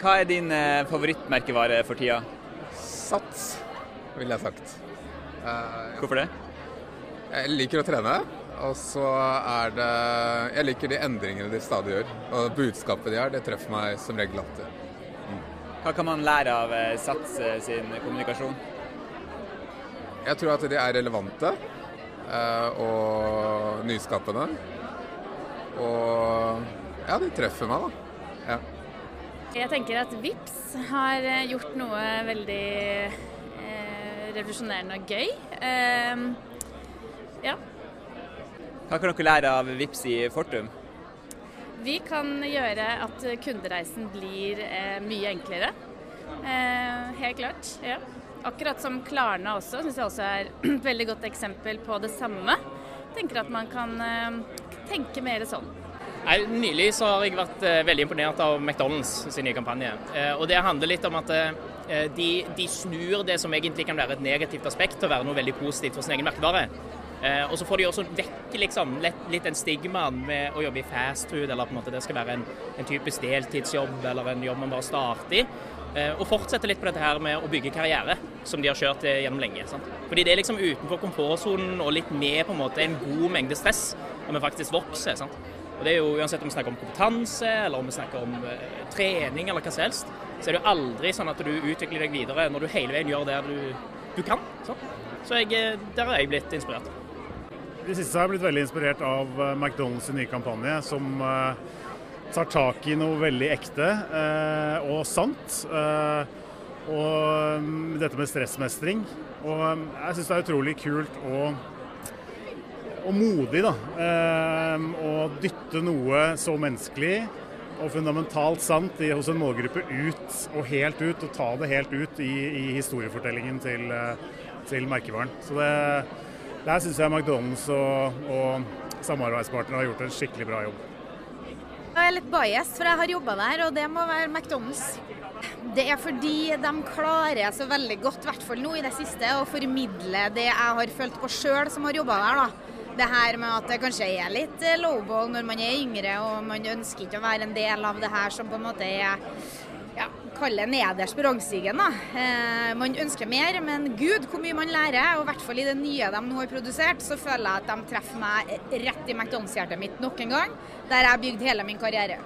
Hva er din eh, favorittmerkevare for tida? Sats, ville jeg sagt. Uh, Hvorfor det? Jeg liker å trene. Og så er det Jeg liker de endringene de stadig gjør. Og budskapet de har, det treffer meg som regel alltid. Hva kan man lære av eh, Sats eh, sin kommunikasjon? Jeg tror at de er relevante eh, og nyskapende. Og ja, de treffer meg, da. Jeg tenker at VIPS har eh, gjort noe veldig eh, revolusjonerende og gøy. Eh, ja. Hva kan dere lære av Vips i Fortum? Vi kan gjøre at kundereisen blir eh, mye enklere. Eh, helt klart. ja. Akkurat som Klarna også, syns jeg også er et veldig godt eksempel på det samme. Tenker at man kan eh, tenke mer sånn. Nei, nylig så har jeg vært eh, veldig imponert av McDonald's sin nye kampanje. Eh, og Det handler litt om at eh, de, de snur det som egentlig kan være et negativt aspekt, til å være noe veldig positivt for sin egen merkevare. Og så får de også vekk liksom, litt, litt den stigmaen med å jobbe i fastfood, eller på en måte det skal være en, en typisk deltidsjobb eller en jobb man bare starter i. Og fortsette litt på dette her med å bygge karriere, som de har kjørt gjennom lenge. Sant? Fordi det er liksom utenfor komfortsonen og litt med på en måte en god mengde stress når vi faktisk vokser. Sant? Og det er jo Uansett om vi snakker om kompetanse, eller om vi snakker om eh, trening eller hva som helst, så er det jo aldri sånn at du utvikler deg videre når du hele veien gjør det du, du kan. Sant? Så jeg, eh, der har jeg blitt inspirert. I det siste har jeg blitt veldig inspirert av eh, McDonald's nye kampanje, som eh, tar tak i noe veldig ekte eh, og sant. Eh, og mm, dette med stressmestring. Og mm, jeg syns det er utrolig kult og, og modig da, eh, å dytte noe så menneskelig og fundamentalt sant hos en målgruppe ut og helt ut, og ta det helt ut i, i historiefortellingen til, eh, til merkevaren. Så det, der syns jeg McDonald's og, og samarbeidspartnere har gjort en skikkelig bra jobb. Jeg er litt biased, for jeg har jobba der, og det må være McDonald's. Det er fordi de klarer så veldig godt, i hvert fall nå i det siste, å formidle det jeg har følt på sjøl som har jobba der. da. Det her med at det kanskje er litt eh, lowball når man er yngre og man ønsker ikke å være en del av det her som på en måte er ja, Kall det nederst på rangstigen. da. Eh, man ønsker mer, men gud hvor mye man lærer. Og i hvert fall i det nye de nå har produsert, så føler jeg at de treffer meg rett i McDonald's-hjertet mitt nok en gang. Der jeg har bygd hele min karriere.